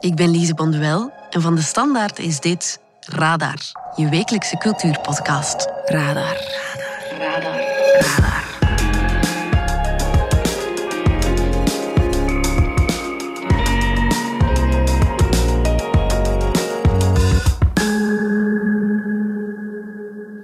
ik ben Lise Bonduel en van de Standaard is dit Radar, je wekelijkse cultuurpodcast. Radar. Radar. Radar. Radar.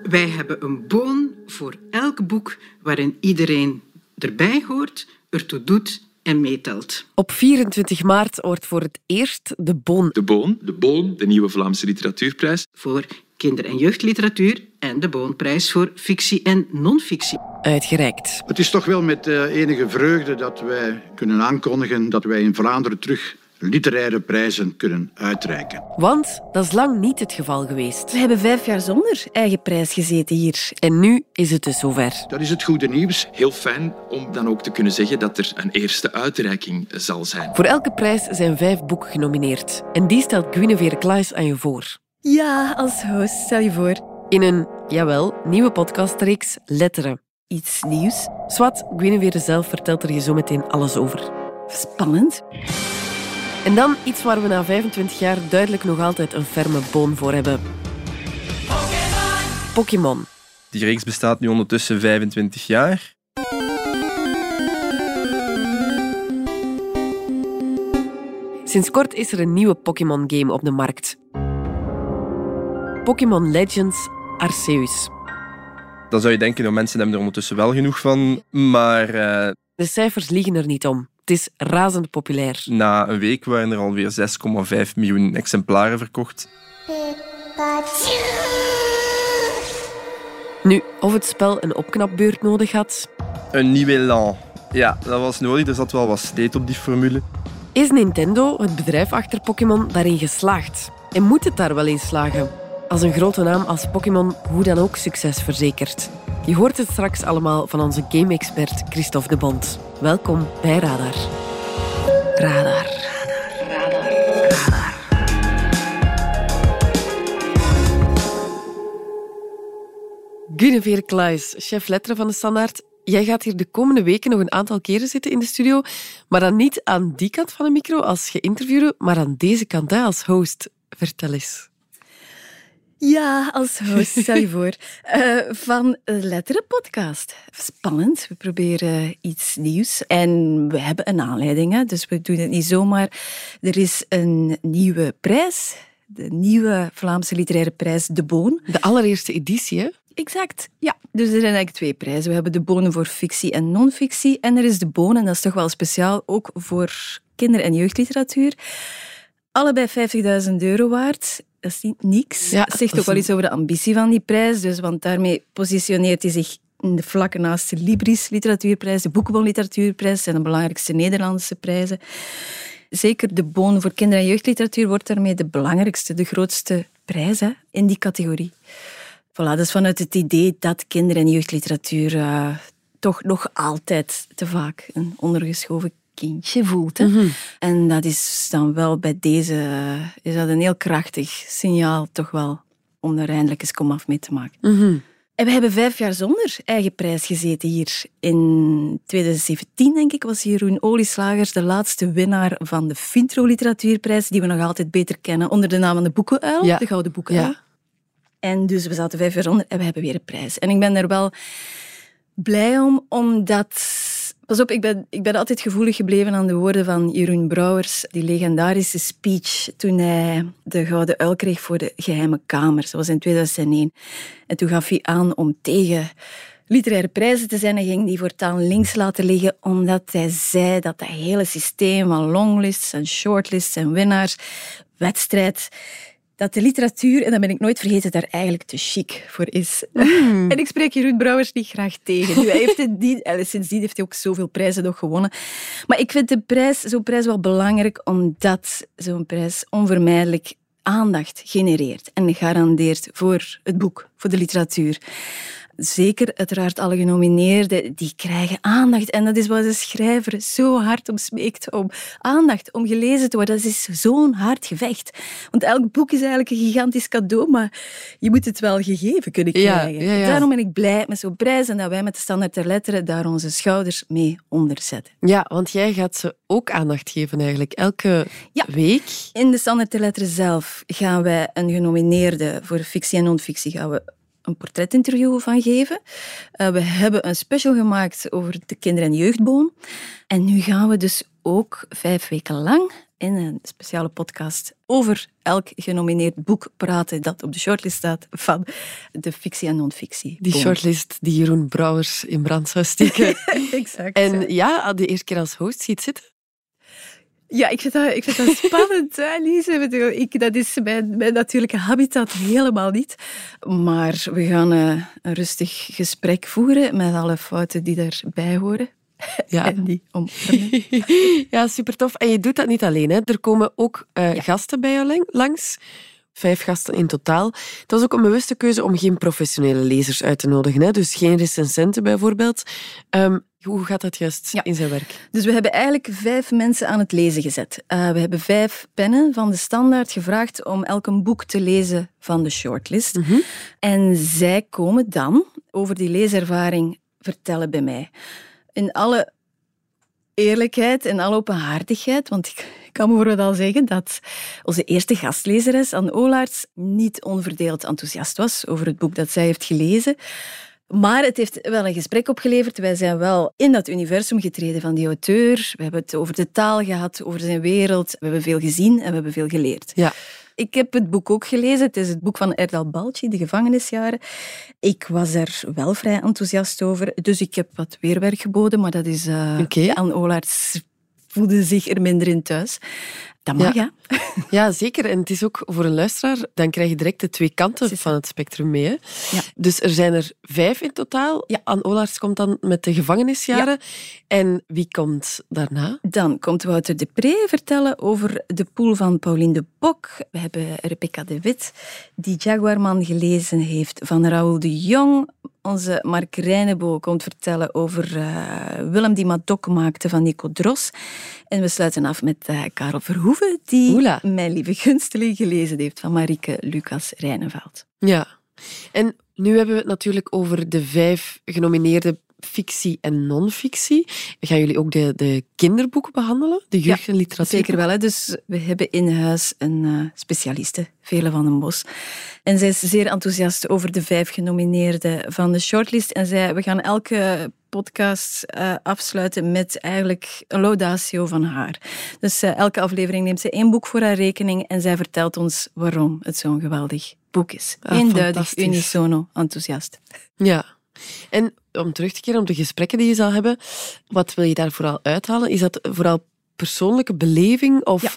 Wij hebben een boon voor elk boek waarin iedereen erbij hoort, ertoe doet en meetelt. Op 24 maart wordt voor het eerst de Bon. De Boon, de Boon, de nieuwe Vlaamse literatuurprijs. Voor kinder- en jeugdliteratuur en de Boonprijs voor fictie en non-fictie. uitgereikt. Het is toch wel met eh, enige vreugde dat wij kunnen aankondigen dat wij in Vlaanderen terug literaire prijzen kunnen uitreiken. Want dat is lang niet het geval geweest. We hebben vijf jaar zonder eigen prijs gezeten hier. En nu is het dus zover. Dat is het goede nieuws. Heel fijn om dan ook te kunnen zeggen dat er een eerste uitreiking zal zijn. Voor elke prijs zijn vijf boeken genomineerd. En die stelt Guinevere Klaes aan je voor. Ja, als host, stel je voor. In een, jawel, nieuwe podcastreeks Letteren. Iets nieuws. Swat, Guinevere zelf vertelt er je zo meteen alles over. Spannend. En dan iets waar we na 25 jaar duidelijk nog altijd een ferme boon voor hebben. Pokémon. Die reeks bestaat nu ondertussen 25 jaar. Sinds kort is er een nieuwe Pokémon-game op de markt. Pokémon Legends Arceus. Dan zou je denken, dat mensen hebben er ondertussen wel genoeg van. Maar eh, De cijfers liegen er niet om. Het is razend populair. na een week waren er alweer 6,5 miljoen exemplaren verkocht. Nu, of het spel een opknapbeurt nodig had, Een nieuw elan. Ja, dat was nodig. Er zat wel wat sleet op die formule. is Nintendo, het bedrijf achter Pokémon, daarin geslaagd. En moet het daar wel in slagen? Als een grote naam als Pokémon hoe dan ook succes verzekert. Je hoort het straks allemaal van onze game-expert Christophe de Bond. Welkom bij Radar. Radar. Guinevere Kluis, chef letteren van de Standaard. Jij gaat hier de komende weken nog een aantal keren zitten in de studio, maar dan niet aan die kant van de micro als geïnterviewde, maar aan deze kant hè, als host. Vertel eens. Ja, als host, stel je voor. Eh, van een letterenpodcast. Spannend. We proberen iets nieuws. En we hebben een aanleiding, hè, dus we doen het niet zomaar. Er is een nieuwe prijs. De nieuwe Vlaamse literaire prijs, De Boon. De allereerste editie, hè? Exact, ja. Dus er zijn eigenlijk twee prijzen. We hebben de bonen voor fictie en non-fictie. En er is de bonen, en dat is toch wel speciaal, ook voor kinder- en jeugdliteratuur. Allebei 50.000 euro waard. Dat is niet niks. Ja, dat zegt ook wel iets over de ambitie van die prijs. Dus, want daarmee positioneert hij zich in de vlakken naast de Libris literatuurprijs, de Boekenbon literatuurprijs, zijn de belangrijkste Nederlandse prijzen. Zeker de boon voor kinder- en jeugdliteratuur wordt daarmee de belangrijkste, de grootste prijs hè, in die categorie. Voilà, dus vanuit het idee dat kinder- en jeugdliteratuur eh, toch nog altijd te vaak een ondergeschoven kindje voelt. Hè. En dat is dan wel bij deze is dat een heel krachtig signaal toch wel om er eindelijk eens komaf mee te maken. En we hebben vijf jaar zonder eigen prijs gezeten hier. In 2017, denk ik, was Jeroen Olieslagers de laatste winnaar van de Fintro Literatuurprijs, die we nog altijd beter kennen onder de naam van de Boekenuil, Ja. de Gouden Boekenuil. Ja. En dus we zaten vijf jaar onder en we hebben weer een prijs. En ik ben er wel blij om, omdat... Pas op, ik ben, ik ben altijd gevoelig gebleven aan de woorden van Jeroen Brouwers. Die legendarische speech toen hij de Gouden Uil kreeg voor de Geheime Kamer. Dat was in 2001. En toen gaf hij aan om tegen literaire prijzen te zijn en ging die voortaan links laten liggen, omdat hij zei dat dat hele systeem van longlists en shortlists en winnaars, wedstrijd, dat de literatuur, en dat ben ik nooit vergeten, daar eigenlijk te chic voor is. en ik spreek Jeroen Brouwers niet graag tegen. Nu, hij heeft het niet, en sindsdien heeft hij ook zoveel prijzen nog gewonnen. Maar ik vind de prijs, zo'n prijs wel belangrijk, omdat zo'n prijs onvermijdelijk aandacht genereert en garandeert voor het boek, voor de literatuur. Zeker, uiteraard, alle genomineerden, die krijgen aandacht. En dat is wat de schrijver zo hard om smeekt, om aandacht, om gelezen te worden. Dat is zo'n hard gevecht. Want elk boek is eigenlijk een gigantisch cadeau, maar je moet het wel gegeven kunnen krijgen. ja, ja. Daarom ben ik blij met zo'n prijs en dat wij met de standaard ter letteren daar onze schouders mee onderzetten. Ja, want jij gaat ze ook aandacht geven eigenlijk. Elke week. In de standaard ter letteren zelf gaan wij een genomineerde voor fictie en non-fictie gaan we een portretinterview van geven. Eh, we hebben een special gemaakt over de kinder- en jeugdboom. En nu gaan we dus ook vijf weken lang in een speciale podcast over elk genomineerd boek praten dat op de shortlist staat van de fictie en non-fictie. Die shortlist die Jeroen Brouwers in brand zou steken. exact. en ja, de eerste keer als host ziet zitten. Ja, ik vind dat, ik vind dat spannend, hè, Lise. Ik dat is mijn, mijn natuurlijke habitat helemaal niet. Maar we gaan eh, een rustig gesprek voeren met alle fouten die daarbij horen. Ja. En die omarmen. ja, super tof. En je doet dat niet alleen. Hè. Er komen ook eh, gasten bij jou lang- langs. Vijf gasten in totaal. Het was ook een bewuste keuze om geen professionele lezers uit te nodigen. Hè. Dus geen recensenten bijvoorbeeld. Ehm, hoe gaat dat juist Ja. in zijn werk? Dus we hebben eigenlijk vijf mensen aan het lezen gezet. Eh, we hebben vijf pennen van de standaard gevraagd om elk een boek te lezen van de shortlist. En zij komen dan over die leeservaring vertellen bij mij. In alle eerlijkheid en alle openhartigheid, want ik kan bijvoorbeeld al zeggen dat onze eerste gastlezeres, Anne Olaerts, niet onverdeeld enthousiast was over het boek dat zij heeft gelezen. Maar het heeft wel een gesprek opgeleverd. Wij zijn wel in dat universum getreden van die auteur. We hebben het over de taal gehad, over zijn wereld. We hebben veel gezien en we hebben veel geleerd. Ja. Ik heb het boek ook gelezen. Het is het boek van Erdal Balci, De gevangenisjaren. Ik was er wel vrij enthousiast over, dus ik heb wat weerwerk geboden, maar dat is... eh Oké. Anne Olaerts voelde zich er minder in thuis. Dat mag, Ja. ja. Ja, zeker. En het is ook voor een luisteraar, dan krijg je direct de twee kanten van het spectrum mee. Hè? Ja. Dus er zijn er vijf in totaal. Ja. Anne Olaerts komt dan met de gevangenisjaren. En wie komt daarna? Dan komt Wouter de Pre vertellen over de pool van Pauline de Bok. We hebben Rebecca de Wit, die Jaguarman gelezen heeft van Raoul de Jong. Onze Mark Reinebo komt vertellen over eh, Willem die Madok maakte van Nico Dros. En we sluiten af met eh, Karel Verhoeven, die Oela. Mijn Lieve Gunsteling gelezen heeft van Marieke Lucas Rijneveld. Ja. En nu hebben we het natuurlijk over de vijf genomineerde fictie en non-fictie. Gaan jullie ook de, de kinderboeken behandelen? De jeugd- en literatuur? Zeker wel. Hè? Dus we hebben in huis een eh, specialiste, Vele van den Bos. En zij is zeer enthousiast over de vijf genomineerden van de shortlist. En zij, we gaan elke podcast eh, afsluiten met eigenlijk een laudatio van haar. Dus eh, elke aflevering neemt ze één boek voor haar rekening en zij vertelt ons waarom het zo'n geweldig boek is. Ah, Eenduidig, unisono, enthousiast. Ja. En om terug te keren op de gesprekken die je zal hebben, wat wil je daar vooral uithalen? Is dat vooral persoonlijke beleving of Ja.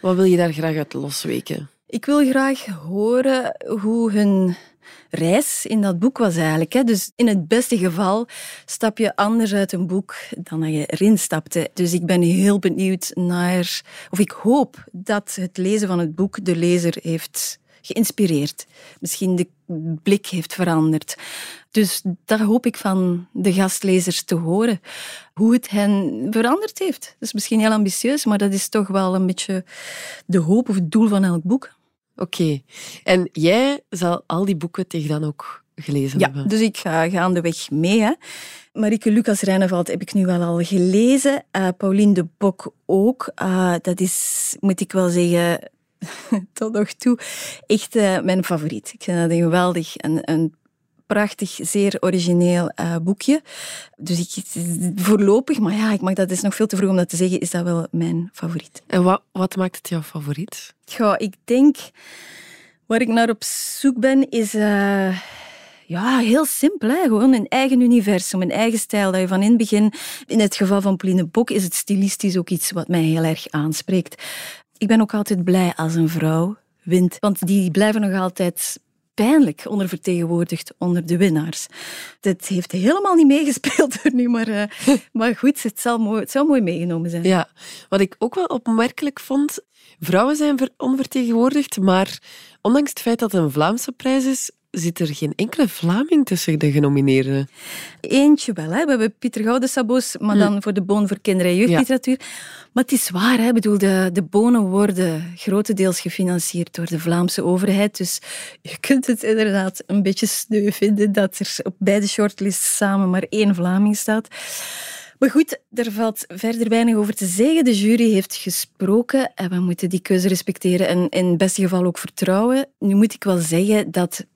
wat wil je daar graag uit losweken? Ik wil graag horen hoe hun reis in dat boek was eigenlijk. Hè. Dus in het beste geval stap je anders uit een boek dan dat je erin stapte. Dus ik ben heel benieuwd naar, of ik hoop dat het lezen van het boek de lezer heeft geïnspireerd. Misschien de blik heeft veranderd. Dus dat hoop ik van de gastlezers te horen. Hoe het hen veranderd heeft. Dat is misschien heel ambitieus, maar dat is toch wel een beetje de hoop of het doel van elk boek. Oké. En jij zal al die boeken tegen dan ook gelezen Ja, hebben? dus ik ga, ga aan de weg mee. Hè. Marieke Lucas Rijneveld heb ik nu wel al gelezen. Eh, Pauline de Bok ook. Eh, dat is, moet ik wel zeggen, tot nog toe echt eh, mijn favoriet. Ik vind dat een geweldig en een prachtig, zeer origineel eh, boekje. Dus ik, voorlopig, maar ja, ik mag dat is nog veel te vroeg om dat te zeggen, is dat wel mijn favoriet. En wat, wat maakt het jouw favoriet? Ik denk, waar ik naar op zoek ben, is eh, ja, heel simpel. Hè? Gewoon een eigen universum, een eigen stijl. Dat je van in het begin, in het geval van Pauline Bok, is het stilistisch ook iets wat mij heel erg aanspreekt. Ik ben ook altijd blij als een vrouw wint, want die blijven nog altijd pijnlijk ondervertegenwoordigd onder de winnaars. Dat heeft helemaal niet meegespeeld er nu, maar, eh, maar goed, het zal, mooi, het zal mooi meegenomen zijn. Ja, wat ik ook wel opmerkelijk vond, vrouwen zijn ver- onvertegenwoordigd, maar ondanks het feit dat het een Vlaamse prijs is, zit er geen enkele Vlaming tussen de genomineerden. Eentje wel. Hè. We hebben Pieter Goudensaboos, maar dan voor de Boon voor kinder- en jeugdliteratuur. Maar het is waar, hè. Ik bedoel, de, de bonen worden grotendeels gefinancierd door de Vlaamse overheid. Dus je kunt het inderdaad een beetje sneu vinden dat er op beide shortlists samen maar één Vlaming staat. Maar goed, er valt verder weinig over te zeggen. De jury heeft gesproken en we moeten die keuze respecteren en in het beste geval ook vertrouwen. Nu moet ik wel zeggen dat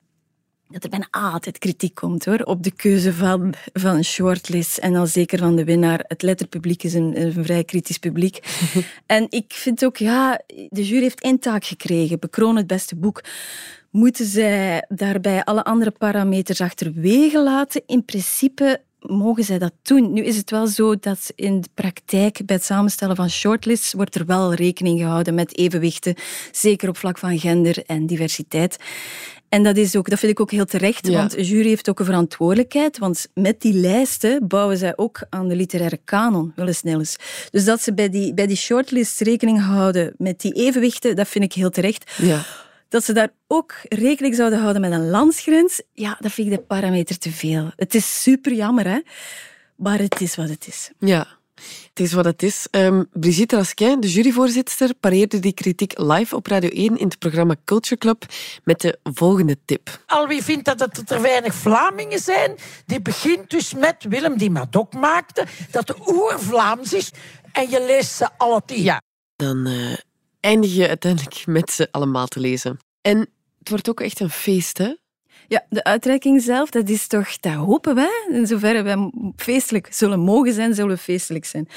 dat er bijna altijd kritiek komt hoor, op de keuze van, van shortlist en dan zeker van de winnaar. Het letterpubliek is een, een vrij kritisch publiek. en ik vind ook, ja, de jury heeft één taak gekregen, bekroon het beste boek. Moeten zij daarbij alle andere parameters achterwege laten? In principe mogen zij dat doen. Nu is het wel zo dat in de praktijk bij het samenstellen van shortlists wordt er wel rekening gehouden met evenwichten, zeker op vlak van gender en diversiteit. En dat, is ook, dat vind ik ook heel terecht, want de jury heeft ook een verantwoordelijkheid. Want met die lijsten bouwen zij ook aan de literaire kanon, wel eens snel eens. Dus dat ze bij die, bij die shortlist rekening houden met die evenwichten, dat vind ik heel terecht. Ja. Dat ze daar ook rekening zouden houden met een landsgrens, ja, dat vind ik de parameter te veel. Het is super jammer, hè? maar het is wat het is. Ja. Het is wat het is. Um, Brigitte Rasquin, de juryvoorzitter, pareerde die kritiek live op Radio 1 in het programma Culture Club met de volgende tip. Al wie vindt dat er te weinig Vlamingen zijn, die begint dus met Willem die Madok maakte, dat de oer-Vlaams is en je leest ze alle tien. Ja. Dan uh, eindig je uiteindelijk met ze allemaal te lezen. En het wordt ook echt een feest, hè? Ja, de uitreiking zelf, dat is toch, dat hopen wij. In zoverre wij feestelijk zullen mogen zijn, zullen we feestelijk zijn.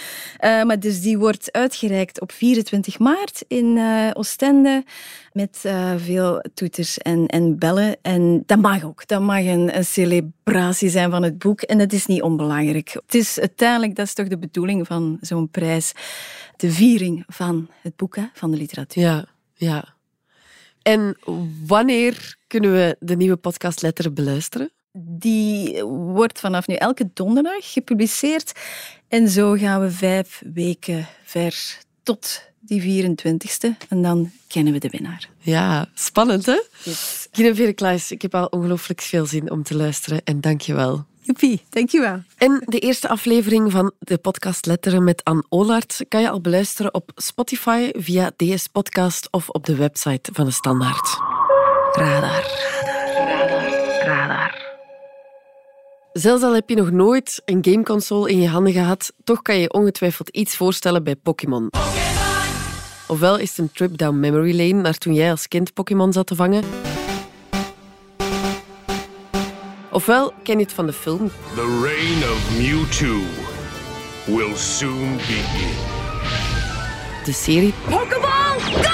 Uh, maar dus die wordt uitgereikt op 24 maart in uh, Oostende met uh, veel toeters en, en bellen. En dat mag ook. Dat mag een, een, celebratie zijn van het boek. En dat is niet onbelangrijk. Het is uiteindelijk, dat is toch de bedoeling van zo'n prijs, de viering van het boek, hè, van de literatuur. Ja, ja. En wanneer kunnen we de nieuwe podcast Letter beluisteren? Die wordt vanaf nu elke donderdag gepubliceerd. En zo gaan we vijf weken ver tot die 24ste. En dan kennen we de winnaar. Ja, spannend hè? Yes. Gine ik heb al ongelooflijk veel zin om te luisteren. En dank je wel. Joepie, dankjewel. En de eerste aflevering van de podcast Letteren met Anne Olaert kan je al beluisteren op Spotify via DS Podcast of op de website van de Standaard. Radar, radar, radar. Zelfs al heb je nog nooit een gameconsole in je handen gehad, toch kan je ongetwijfeld iets voorstellen bij Pokémon. Ofwel is het een trip down memory lane naar toen jij als kind Pokémon zat te vangen. Ofwel ken je het van de film. The reign of Mewtwo will soon begin. De serie. Pokeball, go!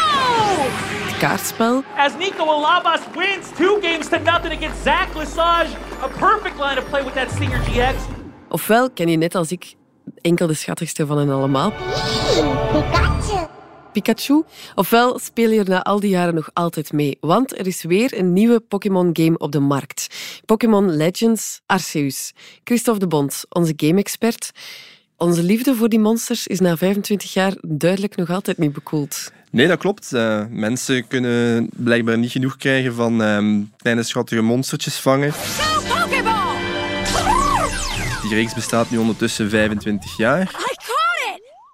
Het kaartspel. As Nico Alabas wins two games to nothing against Zach Lesage. A perfect line of play with that Stinger GX. Ofwel ken je net als ik enkel de schattigste van hen allemaal. Pikachu. Pikachu. Ofwel speel je er na al die jaren nog altijd mee, want er is weer een nieuwe Pokémon-game op de markt. Pokémon Legends Arceus. Christophe de Bond, onze game-expert. Onze liefde voor die monsters is na 25 jaar duidelijk nog altijd niet bekoeld. Nee, dat klopt. Uh, mensen kunnen blijkbaar niet genoeg krijgen van uh, kleine schattige monstertjes vangen. Die reeks bestaat nu ondertussen 25 jaar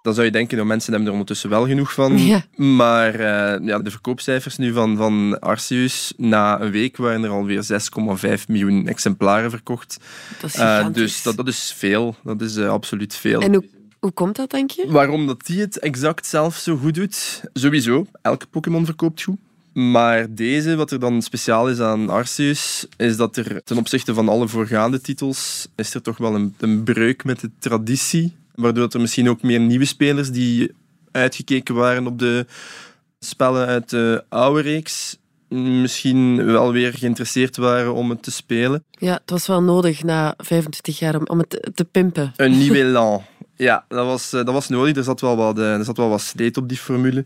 dan zou je denken, dat mensen hebben er ondertussen wel genoeg van. Ja. Maar uh, ja, de verkoopcijfers nu van, van Arceus, na een week waren er alweer 6,5 miljoen exemplaren verkocht. Dat is uh, dus dat, dat is veel. Dat is uh, absoluut veel. En hoe, hoe komt dat, denk je? Waarom dat die het exact zelf zo goed doet? Sowieso, elke Pokémon verkoopt goed. Maar deze, wat er dan speciaal is aan Arceus, is dat er ten opzichte van alle voorgaande titels, is er toch wel een, een breuk met de traditie Waardoor er misschien ook meer nieuwe spelers die uitgekeken waren op de spellen uit de oude reeks, misschien wel weer geïnteresseerd waren om het te spelen. Ja, het was wel nodig na 25 jaar om, om het te, pimpen. Een nieuw elan. Ja, dat was, eh, dat was nodig. Er zat, wel wat, eh, er zat wel wat sleet op die formule.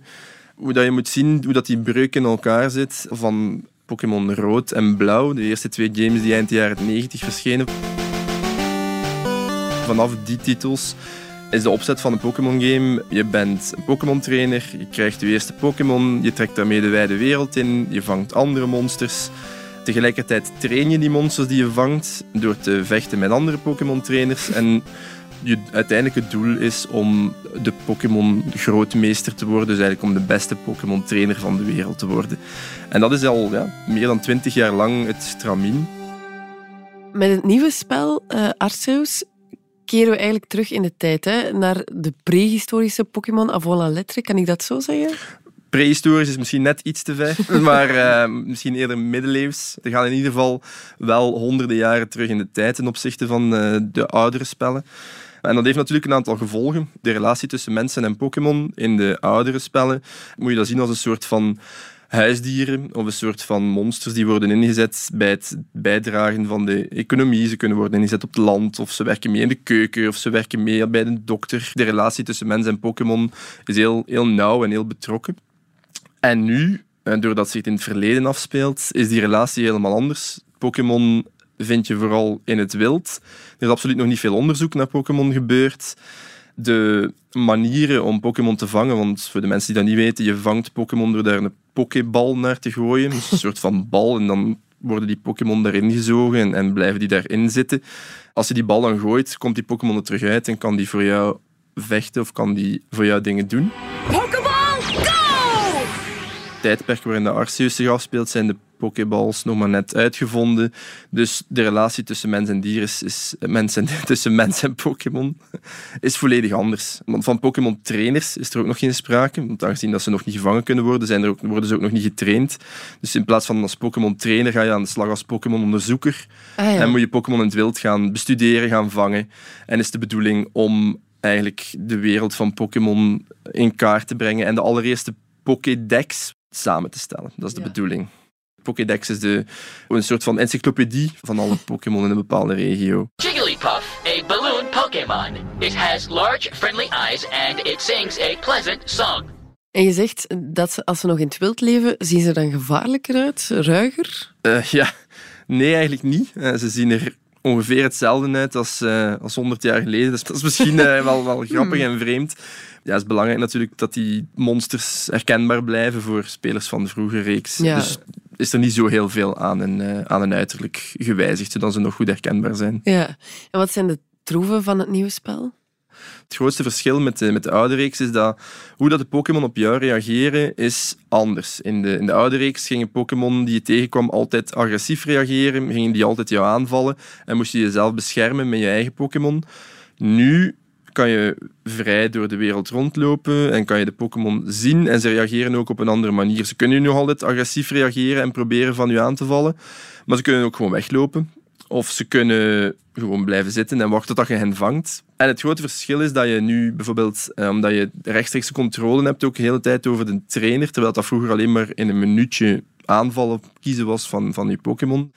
Hoe dat je moet zien hoe dat die breuk in elkaar zit van Pokémon Rood en Blauw, de eerste twee games die eind jaren 90 verschenen vanaf die titels is de opzet van een Pokémon-game. Je bent een Pokémon-trainer, je krijgt je eerste Pokémon, je trekt daarmee de wijde wereld in, je vangt andere monsters. Tegelijkertijd train je die monsters die je vangt door te vechten met andere Pokémon-trainers. En je uiteindelijke doel is om de Pokémon-grootmeester te worden. Dus eigenlijk om de beste Pokémon-trainer van de wereld te worden. En dat is al ja, meer dan twintig jaar lang het stramien. Met het nieuwe spel, uh, Arceus, keren we eigenlijk terug in de tijd. Hè? Naar de prehistorische Pokémon avant la lettre, kan ik dat zo zeggen? Prehistorisch is misschien net iets te ver, maar uh, misschien eerder middeleeuws. Er gaan in ieder geval wel honderden jaren terug in de tijd ten opzichte van uh, de oudere spellen. En dat heeft natuurlijk een aantal gevolgen. De relatie tussen mensen en Pokémon in de oudere spellen moet je dat zien als een soort van huisdieren of een soort van monsters die worden ingezet bij het bijdragen van de economie. Ze kunnen worden ingezet op het land of ze werken mee in de keuken of ze werken mee bij de dokter. De relatie tussen mens en Pokémon is heel, heel nauw en heel betrokken. En nu, doordat zich het in het verleden afspeelt, is die relatie helemaal anders. Pokémon vind je vooral in het wild. Er is absoluut nog niet veel onderzoek naar Pokémon gebeurd. De manieren om Pokémon te vangen, want voor de mensen die dat niet weten, je vangt Pokémon door daar een Pokébal naar te gooien. Dus een soort van bal en dan worden die Pokémon daarin gezogen en, en blijven die daarin zitten. Als je die bal dan gooit, komt die Pokémon er terug uit en kan die voor jou vechten of kan die voor jou dingen doen. Pokéball, go! tijdperk waarin de Arceus zich afspeelt, zijn de Pokéballs nog maar net uitgevonden. Dus de relatie tussen mens en dier is, is mens en, tussen mens en Pokémon is volledig anders. Want van Pokémon-trainers is er ook nog geen sprake. Want aangezien dat ze nog niet gevangen kunnen worden, zijn er ook, worden ze ook nog niet getraind. Dus in plaats van als Pokémon-trainer ga je aan de slag als Pokémon-onderzoeker. Ah, ja. En moet je Pokémon in het wild gaan bestuderen, gaan vangen. En is de bedoeling om eigenlijk de wereld van Pokémon in kaart te brengen en de allereerste Pokédex samen te stellen. Dat is de bedoeling. Pokédex is de, een soort van encyclopedie van alle Pokémon in een bepaalde regio. Jigglypuff, a balloon Pokémon. It has large, friendly eyes and it sings a pleasant song. En je zegt dat ze, als ze nog in het wild leven, zien ze er dan gevaarlijker uit, ruiger? Uh, ja, nee, eigenlijk niet. Uh, ze zien er ongeveer hetzelfde uit als, uh, als 100 jaar geleden. Dus dat is misschien wel, wel grappig en vreemd. Ja, het is belangrijk natuurlijk dat die monsters herkenbaar blijven voor spelers van de vroege reeks. Ja. Dus is er niet zo heel veel aan een, aan een uiterlijk gewijzigd, zodat ze nog goed herkenbaar zijn. Ja. En wat zijn de troeven van het nieuwe spel? Het grootste verschil met de, met de oude reeks is dat hoe dat de Pokémon op jou reageren is anders. In de, in de oude reeks gingen Pokémon die je tegenkwam altijd agressief reageren, gingen die altijd jou aanvallen en moest je jezelf beschermen met je eigen Pokémon. Nu kan je vrij door de wereld rondlopen en kan je de Pokémon zien en ze reageren ook op een andere manier. Ze kunnen nog altijd agressief reageren en proberen van je aan te vallen, maar ze kunnen ook gewoon weglopen. Of ze kunnen gewoon blijven zitten en wachten tot je hen vangt. En het grote verschil is dat je nu bijvoorbeeld, eh, omdat je rechtstreeks controle hebt, ook de hele tijd over de trainer, terwijl dat vroeger alleen maar in een minuutje aanvallen kiezen was van, van je Pokémon.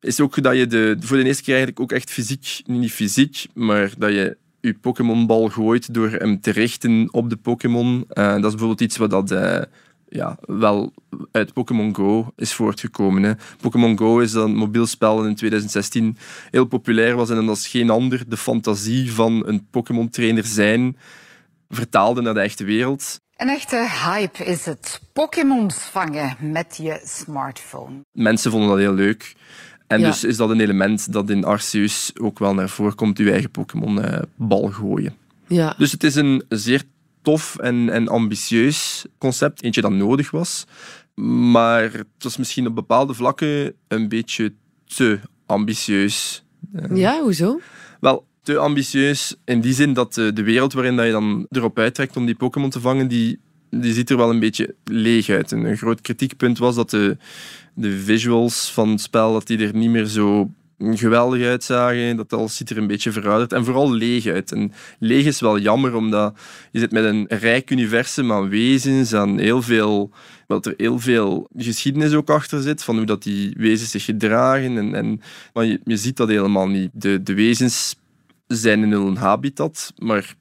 Is ook dat je de, voor de eerste keer eigenlijk ook echt fysiek, niet fysiek, maar dat je je Pokémonbal gooit door hem te richten op de Pokémon. Uh, dat is bijvoorbeeld iets wat dat, uh, ja, wel uit Pokémon Go is voortgekomen. Pokémon Go is een mobiel spel in 2016 heel populair was en als geen ander de fantasie van een Pokémon-trainer zijn vertaalde naar de echte wereld. Een echte hype is het. Pokémons vangen met je smartphone. Mensen vonden dat heel leuk. En Ja. dus is dat een element dat in Arceus ook wel naar voren komt, je eigen Pokémon-bal gooien. Ja. Dus het is een zeer tof en, en ambitieus concept, eentje dat nodig was. Maar het was misschien op bepaalde vlakken een beetje te ambitieus. Eh, Ja, hoezo? Wel, te ambitieus in die zin dat de, de wereld waarin dat je dan erop uittrekt om die Pokémon te vangen, die, die ziet er wel een beetje leeg uit. En een groot kritiekpunt was dat de, de visuals van het spel dat die er niet meer zo geweldig uitzagen. Dat alles ziet er een beetje verouderd en vooral leeg uit. En leeg is wel jammer, omdat je zit met een rijk universum aan wezens, aan heel veel, dat er heel veel geschiedenis ook achter zit, van hoe dat die wezens zich gedragen. En, en, maar je, je ziet dat helemaal niet. De, de wezens zijn in hun habitat, maar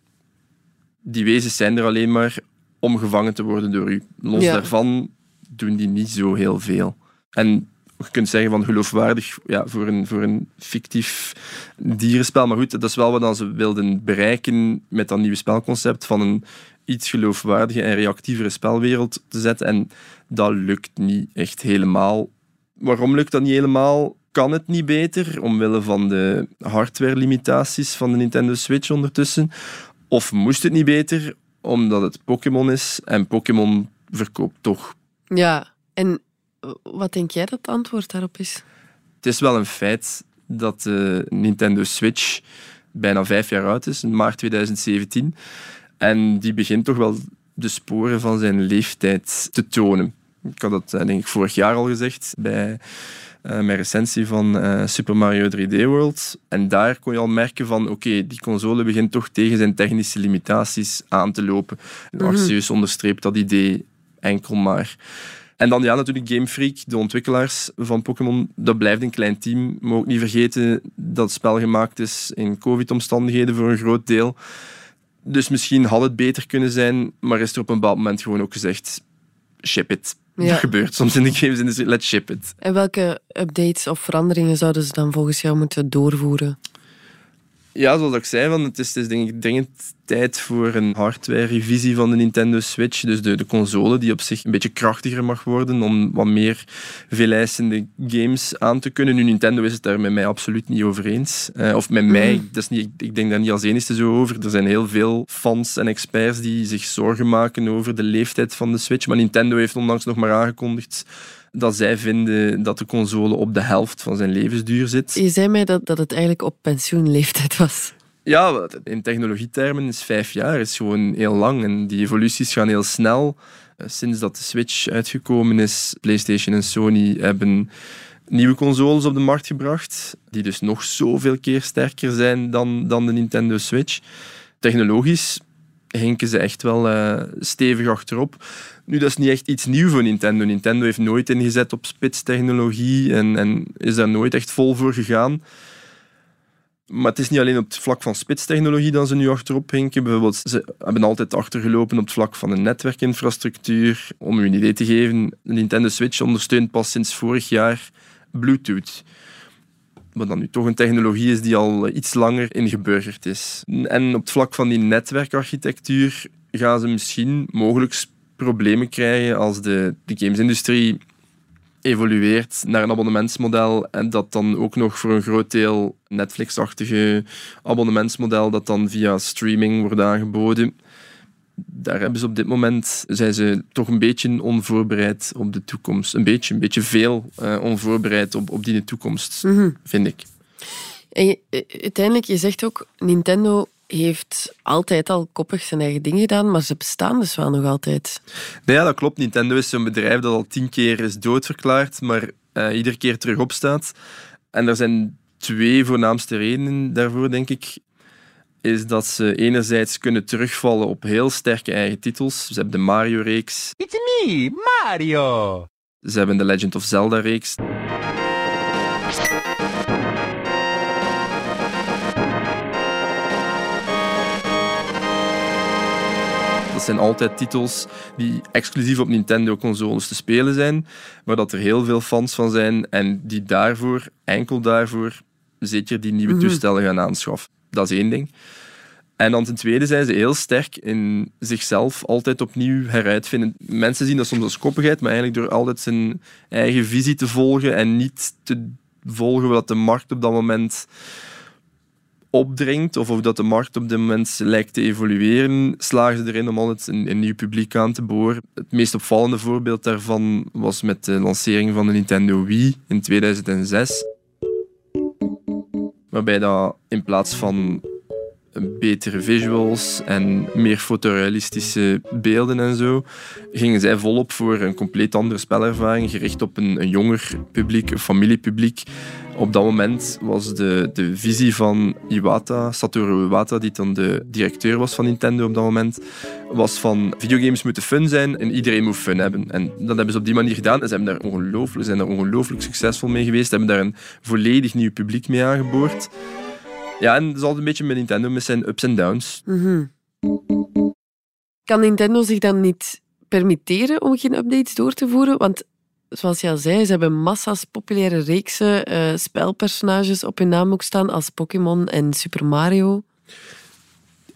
die wezens zijn er alleen maar om gevangen te worden door u. Los Ja. daarvan doen die niet zo heel veel. En je kunt zeggen van geloofwaardig ja, voor, een, voor een fictief dierenspel. Maar goed, dat is wel wat dan ze wilden bereiken met dat nieuwe spelconcept van een iets geloofwaardige en reactievere spelwereld te zetten. En dat lukt niet echt helemaal. Waarom lukt dat niet helemaal? Kan het niet beter, omwille van de hardware-limitaties van de Nintendo Switch ondertussen? Of moest het niet beter, omdat het Pokémon is en Pokémon verkoopt toch? Ja, en wat denk jij dat het antwoord daarop is? Het is wel een feit dat de Nintendo Switch bijna vijf jaar oud is, in maart 2017. En die begint toch wel de sporen van zijn leeftijd te tonen. Ik had dat denk ik vorig jaar al gezegd bij mijn recensie van uh, Super Mario 3D World. En daar kon je al merken van oké, die console begint toch tegen zijn technische limitaties aan te lopen. En Arceus onderstreept dat idee enkel maar. En dan ja, natuurlijk Game Freak, de ontwikkelaars van Pokémon. Dat blijft een klein team. Maar ook niet vergeten dat het spel gemaakt is in covid-omstandigheden voor een groot deel. Dus misschien had het beter kunnen zijn, maar is er op een bepaald moment gewoon ook gezegd: ship it. Ja. Dat gebeurt soms in de games industrie. Let's ship it. En welke updates of veranderingen zouden ze dan volgens jou moeten doorvoeren? Ja, zoals ik zei, van, het is, het is denk ik dringend tijd voor een hardware-revisie van de Nintendo Switch. Dus de, de console die op zich een beetje krachtiger mag worden om wat meer veeleisende games aan te kunnen. Nu, Nintendo is het daar met mij absoluut niet over eens. Uh, of met mij, Mhm. dat is niet, ik denk daar niet als enige zo over. Er zijn heel veel fans en experts die zich zorgen maken over de leeftijd van de Switch. Maar Nintendo heeft onlangs nog maar aangekondigd dat zij vinden dat de console op de helft van zijn levensduur zit. Je zei mij dat, dat het eigenlijk op pensioenleeftijd was. Ja, in technologietermen is vijf jaar is gewoon heel lang en die evoluties gaan heel snel. Eh, Sinds dat de Switch uitgekomen is, PlayStation en Sony hebben nieuwe consoles op de markt gebracht, die dus nog zoveel keer sterker zijn dan, dan de Nintendo Switch. Technologisch hinken ze echt wel eh, stevig achterop. Nu, dat is niet echt iets nieuw voor Nintendo. Nintendo heeft nooit ingezet op spitstechnologie en, en is daar nooit echt vol voor gegaan. Maar het is niet alleen op het vlak van spitstechnologie dat ze nu achterop hinken. Bijvoorbeeld, ze hebben altijd achtergelopen op het vlak van de netwerkinfrastructuur. Om u een idee te geven, de Nintendo Switch ondersteunt pas sinds vorig jaar Bluetooth. Wat dan nu toch een technologie is die al iets langer ingeburgerd is. En op het vlak van die netwerkarchitectuur gaan ze misschien mogelijk problemen krijgen als de, de gamesindustrie evolueert naar een abonnementsmodel en dat dan ook nog voor een groot deel Netflix-achtige abonnementsmodel dat dan via streaming wordt aangeboden. Daar hebben ze op dit moment zijn ze toch een beetje onvoorbereid op de toekomst. Een beetje, een beetje veel uh, onvoorbereid op, op die toekomst, mm -hmm. vind ik. En je, uiteindelijk, je zegt ook, Nintendo heeft altijd al koppig zijn eigen dingen gedaan, maar ze bestaan dus wel nog altijd. Nee, ja, dat klopt. Nintendo is zo'n bedrijf dat al tien keer is doodverklaard, maar uh, iedere keer terug opstaat. En er zijn twee voornaamste redenen daarvoor, denk ik. Is dat ze enerzijds kunnen terugvallen op heel sterke eigen titels. Ze hebben de Mario-reeks. It's me, Mario! Ze hebben de Legend of Zelda-reeks. Dat zijn altijd titels die exclusief op Nintendo-consoles te spelen zijn, waar dat er heel veel fans van zijn en die daarvoor, enkel daarvoor, zeker die nieuwe toestellen gaan aanschaffen. Dat is één ding. En dan ten tweede zijn ze heel sterk in zichzelf altijd opnieuw heruitvinden. Mensen zien dat soms als koppigheid, maar eigenlijk door altijd zijn eigen visie te volgen en niet te volgen wat de markt op dat moment opdringt of of dat de markt op dit moment lijkt te evolueren, slagen ze erin om altijd een, een nieuw publiek aan te boren. Het meest opvallende voorbeeld daarvan was met de lancering van de Nintendo Wii in 2006. Waarbij dat in plaats van betere visuals en meer fotorealistische beelden en zo, gingen zij volop voor een compleet andere spelervaring, gericht op een, een jonger publiek, een familiepubliek. Op dat moment was de, de visie van Iwata, Satoru Iwata, die dan de directeur was van Nintendo op dat moment, was van videogames moeten fun zijn en iedereen moet fun hebben. En dat hebben ze op die manier gedaan en ze hebben daar ongelooflijk, zijn daar ongelooflijk succesvol mee geweest, hebben daar een volledig nieuw publiek mee aangeboord. Ja, en dat is altijd een beetje met Nintendo, met zijn ups en downs. Mm -hmm. Kan Nintendo zich dan niet permitteren om geen updates door te voeren? Want zoals je al zei, ze hebben massa's populaire reeksen, uh, spelpersonages op hun naam ook staan als Pokémon en Super Mario.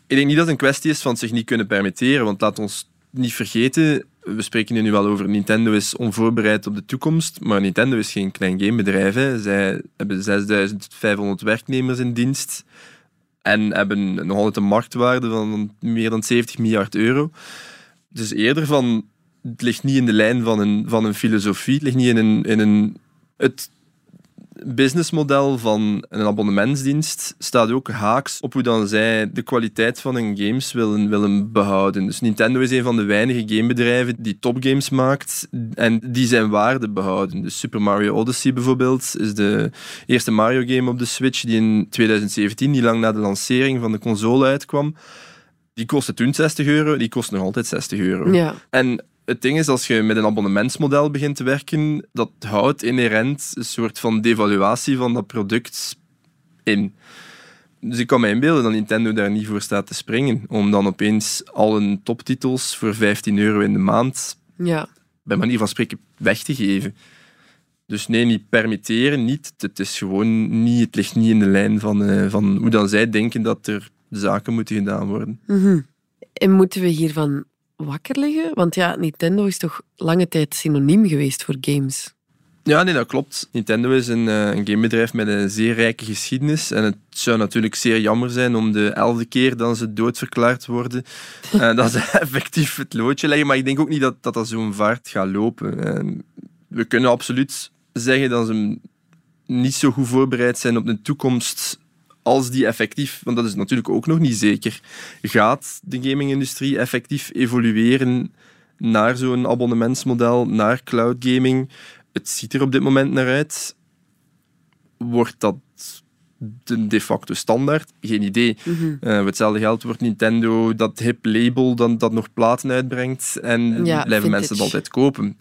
Ik denk niet dat het een kwestie is van zich niet kunnen permitteren, want laat ons niet vergeten, we spreken hier nu wel over Nintendo is onvoorbereid op de toekomst, maar Nintendo is geen klein gamebedrijf. Hè. Zij hebben 6500 werknemers in dienst en hebben nog altijd een marktwaarde van meer dan 70 miljard euro. Dus eerder van, het ligt niet in de lijn van een, van een filosofie, het ligt niet in een... In een het businessmodel van een abonnementsdienst staat ook haaks op hoe dan zij de kwaliteit van hun games willen, willen behouden. Dus Nintendo is een van de weinige gamebedrijven die topgames maakt en die zijn waarde behouden. Dus Super Mario Odyssey bijvoorbeeld is de eerste Mario game op de Switch die in 2017, niet lang na de lancering van de console uitkwam. Die kostte toen 60 euro, die kost nog altijd 60 euro. Ja. En het ding is, als je met een abonnementsmodel begint te werken, dat houdt inherent een soort van devaluatie van dat product in. Dus ik kan me inbeelden dat Nintendo daar niet voor staat te springen. Om dan opeens al hun toptitels voor 15 euro in de maand, Ja. bij manier van spreken, weg te geven. Dus nee, niet permitteren, niet. Het, is gewoon niet, het ligt niet in de lijn van, eh, van hoe dan zij denken dat er zaken moeten gedaan worden. Mhm. En moeten we hiervan wakker liggen? Want ja, Nintendo is toch lange tijd synoniem geweest voor games. Ja, nee, dat klopt. Nintendo is een, eh, een gamebedrijf met een zeer rijke geschiedenis. En het zou natuurlijk zeer jammer zijn om de elfde keer dat ze doodverklaard worden, eh, dat ze effectief het loodje leggen. Maar ik denk ook niet dat dat, dat zo'n vaart gaat lopen. Eh, we kunnen absoluut zeggen dat ze niet zo goed voorbereid zijn op de toekomst als die effectief, want dat is natuurlijk ook nog niet zeker, gaat de gamingindustrie effectief evolueren naar zo'n abonnementsmodel, naar cloud gaming. Het ziet er op dit moment naar uit. Wordt dat de de facto standaard? Geen idee. Mhm. Eh, voor hetzelfde geld wordt Nintendo dat hip label dan, dat nog platen uitbrengt en Ja, blijven vintage. mensen het altijd kopen.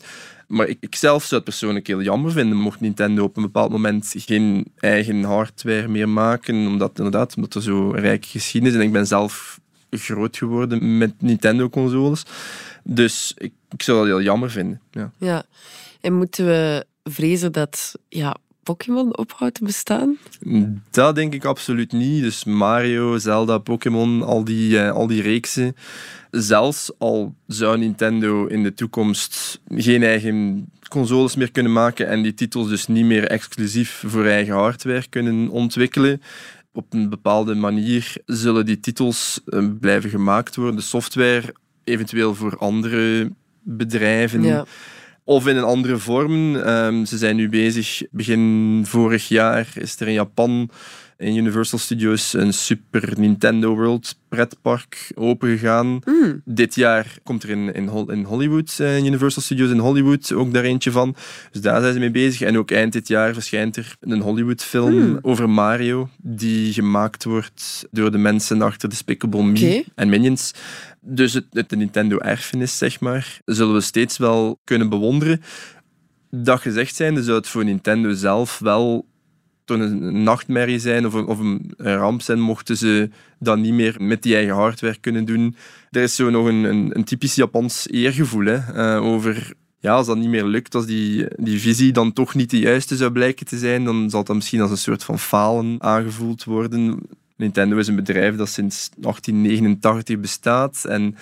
Maar ik, zelf zou het persoonlijk heel jammer vinden mocht Nintendo op een bepaald moment geen eigen hardware meer maken, omdat, inderdaad, omdat er zo rijke geschiedenis is. En ik ben zelf groot geworden met Nintendo-consoles. Dus ik, ik zou dat heel jammer vinden. Ja. Ja. En moeten we vrezen dat ja, Pokémon ophoudt te bestaan? Dat denk ik absoluut niet. Dus Mario, Zelda, Pokémon, al die, eh, al die reeksen. Zelfs al zou Nintendo in de toekomst geen eigen consoles meer kunnen maken en die titels dus niet meer exclusief voor eigen hardware kunnen ontwikkelen, op een bepaalde manier zullen die titels eh, blijven gemaakt worden. De software eventueel voor andere bedrijven. Ja. Of in een andere vorm. Ehm, ze zijn nu bezig, begin vorig jaar is er in Japan in Universal Studios een Super Nintendo World pretpark opengegaan. Hmm. Dit jaar komt er in, in, Hol- in Hollywood, eh, in Universal Studios in Hollywood, ook daar eentje van. Dus daar zijn ze mee bezig. En ook eind dit jaar verschijnt er een Hollywood-film Hmm. over Mario, die gemaakt wordt door de mensen achter Despicable Me Oké. en Minions. Dus het, het Nintendo-erfenis, zeg maar, zullen we steeds wel kunnen bewonderen. Dat gezegd zijnde zou het voor Nintendo zelf wel toch een nachtmerrie zijn of een, of een ramp zijn mochten ze dat niet meer met die eigen hardware kunnen doen. Er is zo nog een, een, een typisch Japans eergevoel hè, eh, over ja, als dat niet meer lukt, als die, die visie dan toch niet de juiste zou blijken te zijn, dan zal dat misschien als een soort van falen aangevoeld worden. Nintendo is een bedrijf dat sinds 1889 bestaat en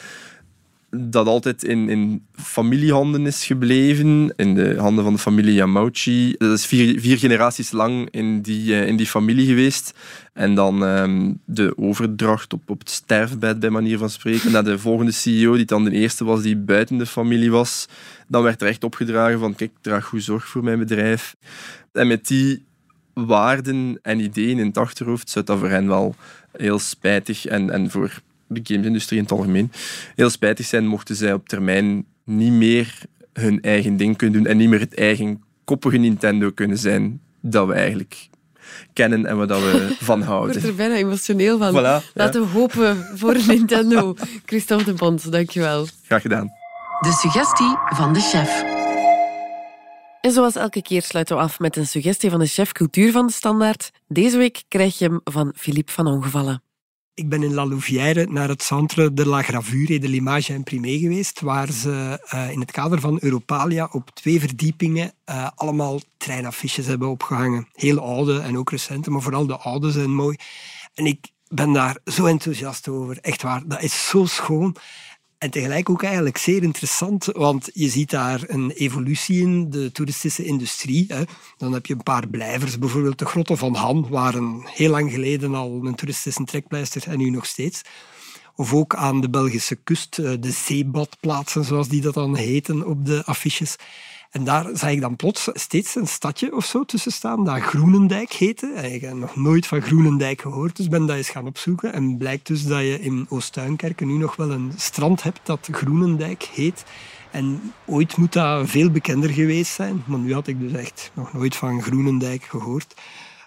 dat altijd in, in familiehanden is gebleven, in de handen van de familie Yamauchi. Dat is vier, vier generaties lang in die, eh, in die familie geweest. En dan ehm, de overdracht op, op het sterfbed, bij manier van spreken, naar de volgende CEO, die dan de eerste was die buiten de familie was. Dan werd er echt opgedragen van, kijk, draag goed zorg voor mijn bedrijf. En met die waarden en ideeën in het achterhoofd zou dat voor hen wel heel spijtig en, en voor de gamesindustrie in het algemeen heel spijtig zijn mochten zij op termijn niet meer hun eigen ding kunnen doen en niet meer het eigen koppige Nintendo kunnen zijn dat we eigenlijk kennen en waar dat we van Ik word houden. er bijna emotioneel van. Voilà, Laten we hopen voor Nintendo. Christophe de Bond, dankjewel. Graag gedaan. De suggestie van de chef. En zoals elke keer sluiten we af met een suggestie van de chef cultuur van de Standaard. Deze week krijg je hem van Philippe van Ongevallen. Ik ben in La Louvière naar het Centre de la Gravure de l'Image Imprimée geweest, waar ze eh, in het kader van Europalia op twee verdiepingen eh, allemaal treinaffiches hebben opgehangen. Heel oude en ook recente, maar vooral de oude zijn mooi. En ik ben daar zo enthousiast over. Echt waar, dat is zo schoon. En tegelijk ook eigenlijk zeer interessant, want je ziet daar een evolutie in de toeristische industrie. Hè. Dan heb je een paar blijvers, bijvoorbeeld de Grotten van Han, waren heel lang geleden al een toeristische trekpleister en nu nog steeds. Of ook aan de Belgische kust, eh, de zeebadplaatsen, zoals die dat dan heten op de affiches. En daar zag ik dan plots steeds een stadje of zo tussen staan dat Groenendijk heette. Ik heb nog nooit van Groenendijk gehoord, dus ben dat eens gaan opzoeken. En blijkt dus dat je in Oostuinkerken nu nog wel een strand hebt dat Groenendijk heet. En ooit moet dat veel bekender geweest zijn, maar nu had ik dus echt nog nooit van Groenendijk gehoord.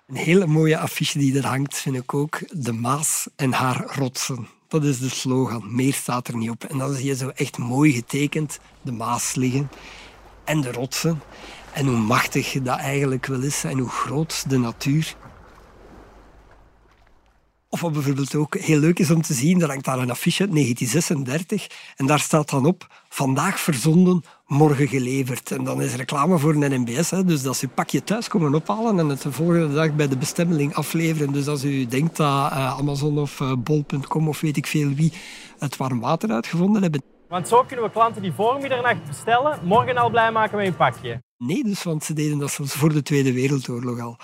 Een hele mooie affiche die er hangt, vind ik ook. De Maas en haar rotsen. Dat is de slogan. Meer staat er niet op. En dan zie je zo echt mooi getekend de Maas liggen en de rotsen. En hoe machtig dat eigenlijk wel is en hoe groot de natuur. Of wat bijvoorbeeld ook heel leuk is om te zien, daar hangt daar een affiche uit 1936 en daar staat dan op, vandaag verzonden, morgen geleverd. En dan is reclame voor een NMBS, dus dat ze je pakje thuis komen ophalen en het de volgende dag bij de bestemming afleveren. Dus als u denkt dat uh, Amazon of uh, bol.com of weet ik veel wie het warm water uitgevonden hebben, want zo kunnen we klanten die voor middernacht bestellen, morgen al blij maken met een pakje. Nee, dus, want ze deden dat zelfs voor de Tweede Wereldoorlog al.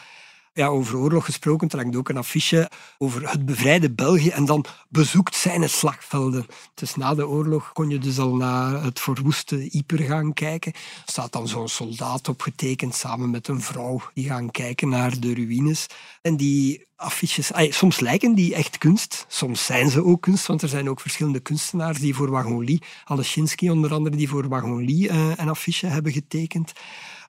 Ja, over oorlog gesproken, er hangt ook een affiche over het bevrijde België en dan bezoekt zijn slagvelden. Dus na de oorlog kon je dus al naar het verwoeste Yper gaan kijken. Er staat dan zo'n soldaat opgetekend samen met een vrouw die gaan kijken naar de ruïnes. En die affiches, soms lijken die echt kunst, soms zijn ze ook kunst, want er zijn ook verschillende kunstenaars die voor Wagon Aleshinsky onder andere, die voor Wagon uh, een affiche hebben getekend.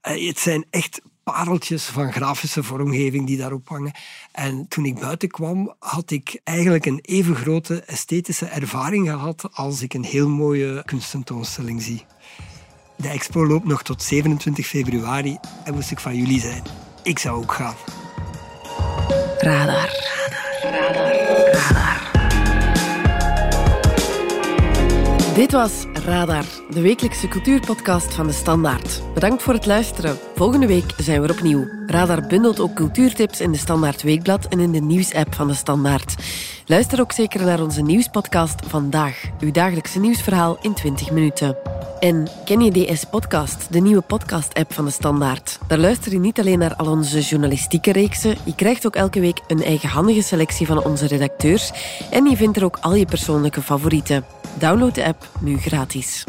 Uh, het zijn echt pareltjes van grafische vormgeving die daarop hangen. En toen ik buiten kwam, had ik eigenlijk een even grote esthetische ervaring gehad als ik een heel mooie kunstentoonstelling zie. De expo loopt nog tot 27 februari en moest ik van jullie zijn. Ik zou ook gaan. Radar. Radar. Radar. Radar. Dit was Radar, de wekelijkse cultuurpodcast van de Standaard. Bedankt voor het luisteren. Volgende week zijn we opnieuw. Radar bundelt ook cultuurtips in de Standaard Weekblad en in de nieuwsapp van de Standaard. Luister ook zeker naar onze nieuwspodcast Vandaag, uw dagelijkse nieuwsverhaal in 20 minuten. En ken je DS Podcast, de nieuwe podcast-app van de Standaard? Daar luister je niet alleen naar al onze journalistieke reeksen, je krijgt ook elke week een eigenhandige selectie van onze redacteurs en je vindt er ook al je persoonlijke favorieten. Download de app nu gratis.